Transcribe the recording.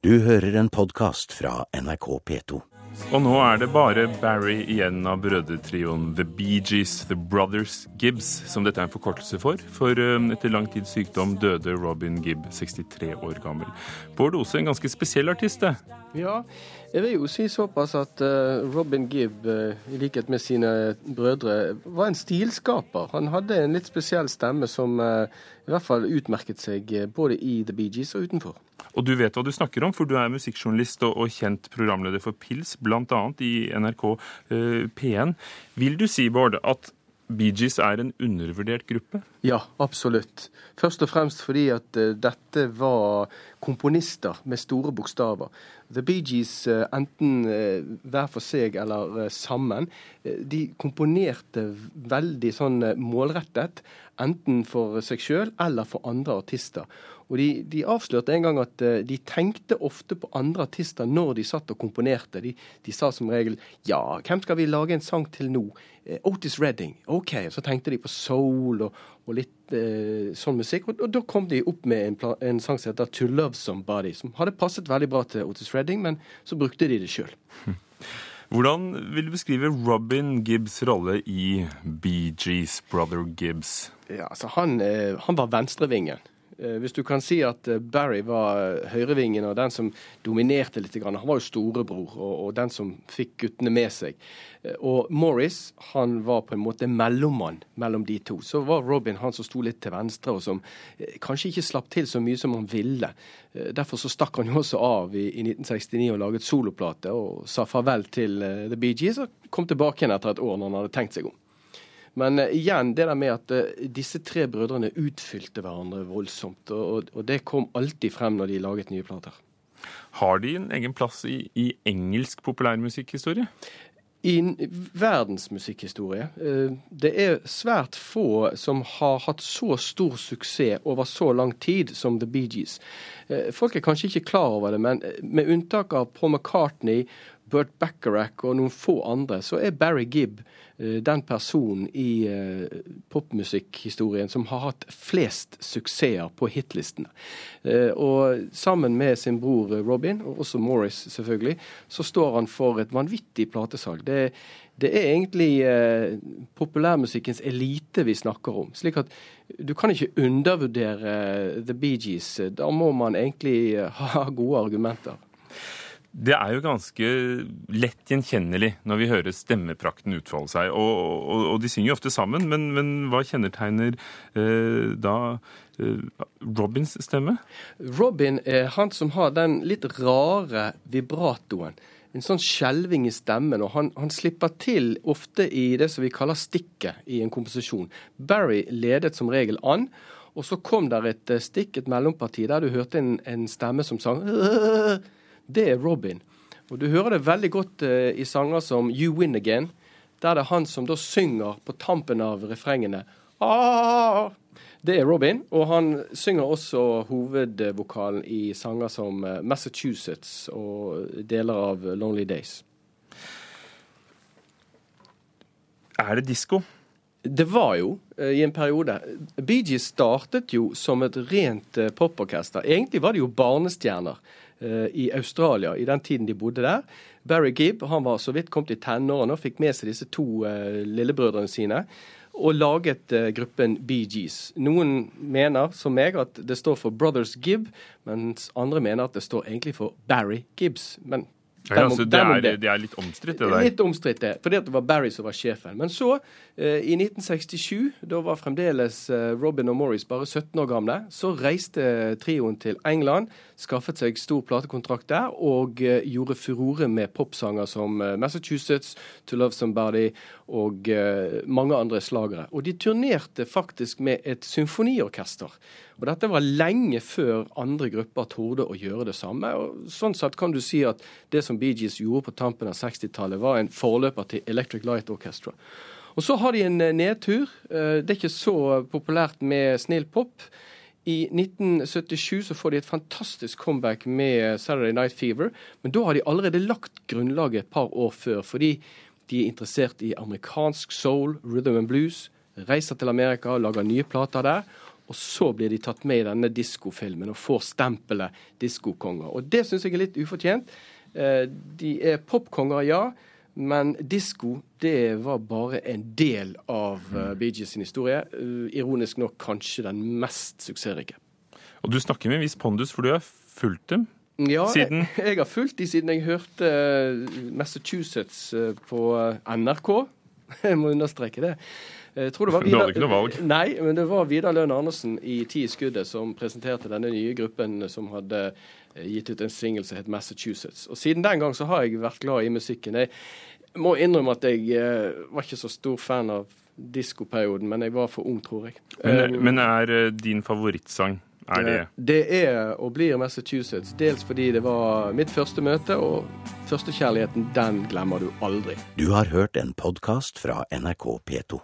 Du hører en podkast fra NRK P2. Og nå er det bare Barry igjen av brødretrioen The Bee Gees, The Brothers Gibbs, som dette er en forkortelse for. For um, etter lang tids sykdom døde Robin Gibb, 63 år gammel. Bård Ose, en ganske spesiell artist, det. Ja, jeg vil jo si såpass at uh, Robin Gibb, uh, i likhet med sine brødre, var en stilskaper. Han hadde en litt spesiell stemme som uh, i hvert fall utmerket seg både i The Bee Gees og utenfor. Og du vet hva du snakker om, for du er musikkjournalist og, og kjent programleder for Pils, bl.a. i NRK eh, P1. Vil du si, Bård, at Bee Gees er en undervurdert gruppe? Ja, absolutt. Først og fremst fordi at uh, dette var komponister med store bokstaver. The Bee Gees, uh, enten uh, hver for seg eller sammen, de komponerte veldig sånn målrettet. Enten for seg sjøl eller for andre artister. Og de, de, avslørte en gang at uh, de tenkte ofte på andre artister når de satt og komponerte. De, de, sa som regel ja, hvem skal vi lage en sang til nå? Uh, Otis Redding. OK. Så tenkte de på soul og, og litt eh, sånn musikk. Og, og, da kom de opp med en, en, sang som heter To Love Somebody, som hadde passet veldig bra til Otis Redding, men så brukte de det sjøl. Hvordan vil du beskrive Robin Gibbs rolle i Bee Gees, Brother Gibbs? Ja, altså han, han var venstrevingen. Eh, hvis du kan si at eh, Barry var høyrevingen og den som dominerte litt. Han var jo storebror og, den som fikk guttene med seg. Eh, og Morris han var på en måte mellommann mellom de to. Så var Robin han som sto litt til venstre, og som kanskje ikke slapp til så mye som han ville. Derfor så stakk han jo også av i 1969 og laget soloplate og sa farvel til The Bee Gees og kom tilbake igjen etter et år når han hadde tenkt seg om. Men uh, igjen, det der med at uh, disse tre brødrene utfylte hverandre voldsomt. Og, og, det kom alltid frem når de laget nye plater. Har de en egen plass i, i engelsk populærmusikkhistorie? I verdens musikkhistorie. det er svært få som har hatt så stor suksess over så lang tid som The Bee Gees. Folk er kanskje ikke klar over det, men med unntak av Paul McCartney, Burt Bacharach og noen få andre, så er Barry Gibb Eh, den personen i uh, popmusikkhistorien som har hatt flest suksesser på hitlistene. Uh, og sammen med sin bror Robin, og også Morris selvfølgelig, så står han for et vanvittig platesalg. Det, det er egentlig populærmusikkens elite vi snakker om. slik at du kan ikke undervurdere The Bee Gees. Da må man egentlig ha gode argumenter. Det er jo ganske lett gjenkjennelig når vi hører stemmeprakten utfolde seg. Og, og, og, de synger jo ofte sammen, men, men hva kjennetegner eh, da eh, Robins stemme? Robin er han som har den litt rare vibratoen. En sånn skjelving i stemmen. Og han, han, slipper til ofte i det som vi kaller stikket i en komposisjon. Barry ledet som regel an. Og så kom der et eh, stikk, et mellomparti, der du hørte en, en stemme som sang det er Robin. Og Du hører det veldig godt uh, i sanger som You Win Again, der det er han som da synger på tampen av refrengene. Ah! Det er Robin, og han synger også hovedvokalen i sanger som uh, Massachusetts og deler av Lonely Days. Er det disko? Det var jo uh, i en periode. Bee Gees startet jo som et rent poporkester. Egentlig var det jo barnestjerner. Eh, i Australia i den tiden de bodde der. Barry Gibb han var så vidt kommet i tenårene og fikk med seg disse to uh, lillebrødrene sine. Og laget uh, gruppen Bee Gees. Noen mener, som meg, at det står for Brothers Gibb, mens andre mener at det står egentlig for Barry Gibbs. Men ja, altså, det, er, det, er, litt omstridt, det der? Litt omstridt, det. Fordi det var Barry som var sjefen. Men så, eh, i 1967, da var fremdeles eh, Robin og Morris bare 17 år gamle, så reiste trioen til England, skaffet seg stor platekontrakt der, og eh, gjorde furore med popsanger som eh, Massachusetts, To Love Somebody og eh, mange andre slagere. Og de turnerte faktisk med et symfoniorkester. Og dette var lenge før andre grupper torde å gjøre det samme. og Sånn sett kan du si at det som Bee Gees gjorde på tampen av 60-tallet, var en forløper til Electric Light Orchestra. Og så har de en eh, nedtur. Eh, det er ikke så populært med snill pop. I 1977 så får de et fantastisk comeback med Saturday Night Fever. Men da har de allerede lagt grunnlaget et par år før, fordi de er interessert i amerikansk soul, rhythm and blues. Reiser til Amerika, lager nye plater der. og så blir de tatt med i denne diskofilmen og får stempelet diskokonger. Og det syns jeg er litt ufortjent. Eh, de er popkonger, ja. Men disko det var bare en del av uh, Bee Gees sin historie. Uh, ironisk nok kanskje den mest suksessrike. Og du snakker med en viss pondus, for du har fulgt dem ja, siden jeg, jeg, har fulgt dem siden jeg hørte Massachusetts på NRK. Jeg må understreke det. Jeg tror det var Vidar, du hadde ikke noe valg? Nei, men det var Vidar Lønn Andersen i Ti i skuddet som presenterte denne nye gruppen som hadde gitt ut en singel som het Massachusetts. Og siden den gang så har jeg vært glad i musikken. Jeg må innrømme at jeg eh, var ikke så stor fan av diskoperioden, men jeg var for ung, tror jeg. Men, men er din favorittsang er det? Det er og blir Massachusetts. Dels fordi det var mitt første møte, og førstekjærligheten, den glemmer du aldri. Du har hørt en podkast fra NRK P2.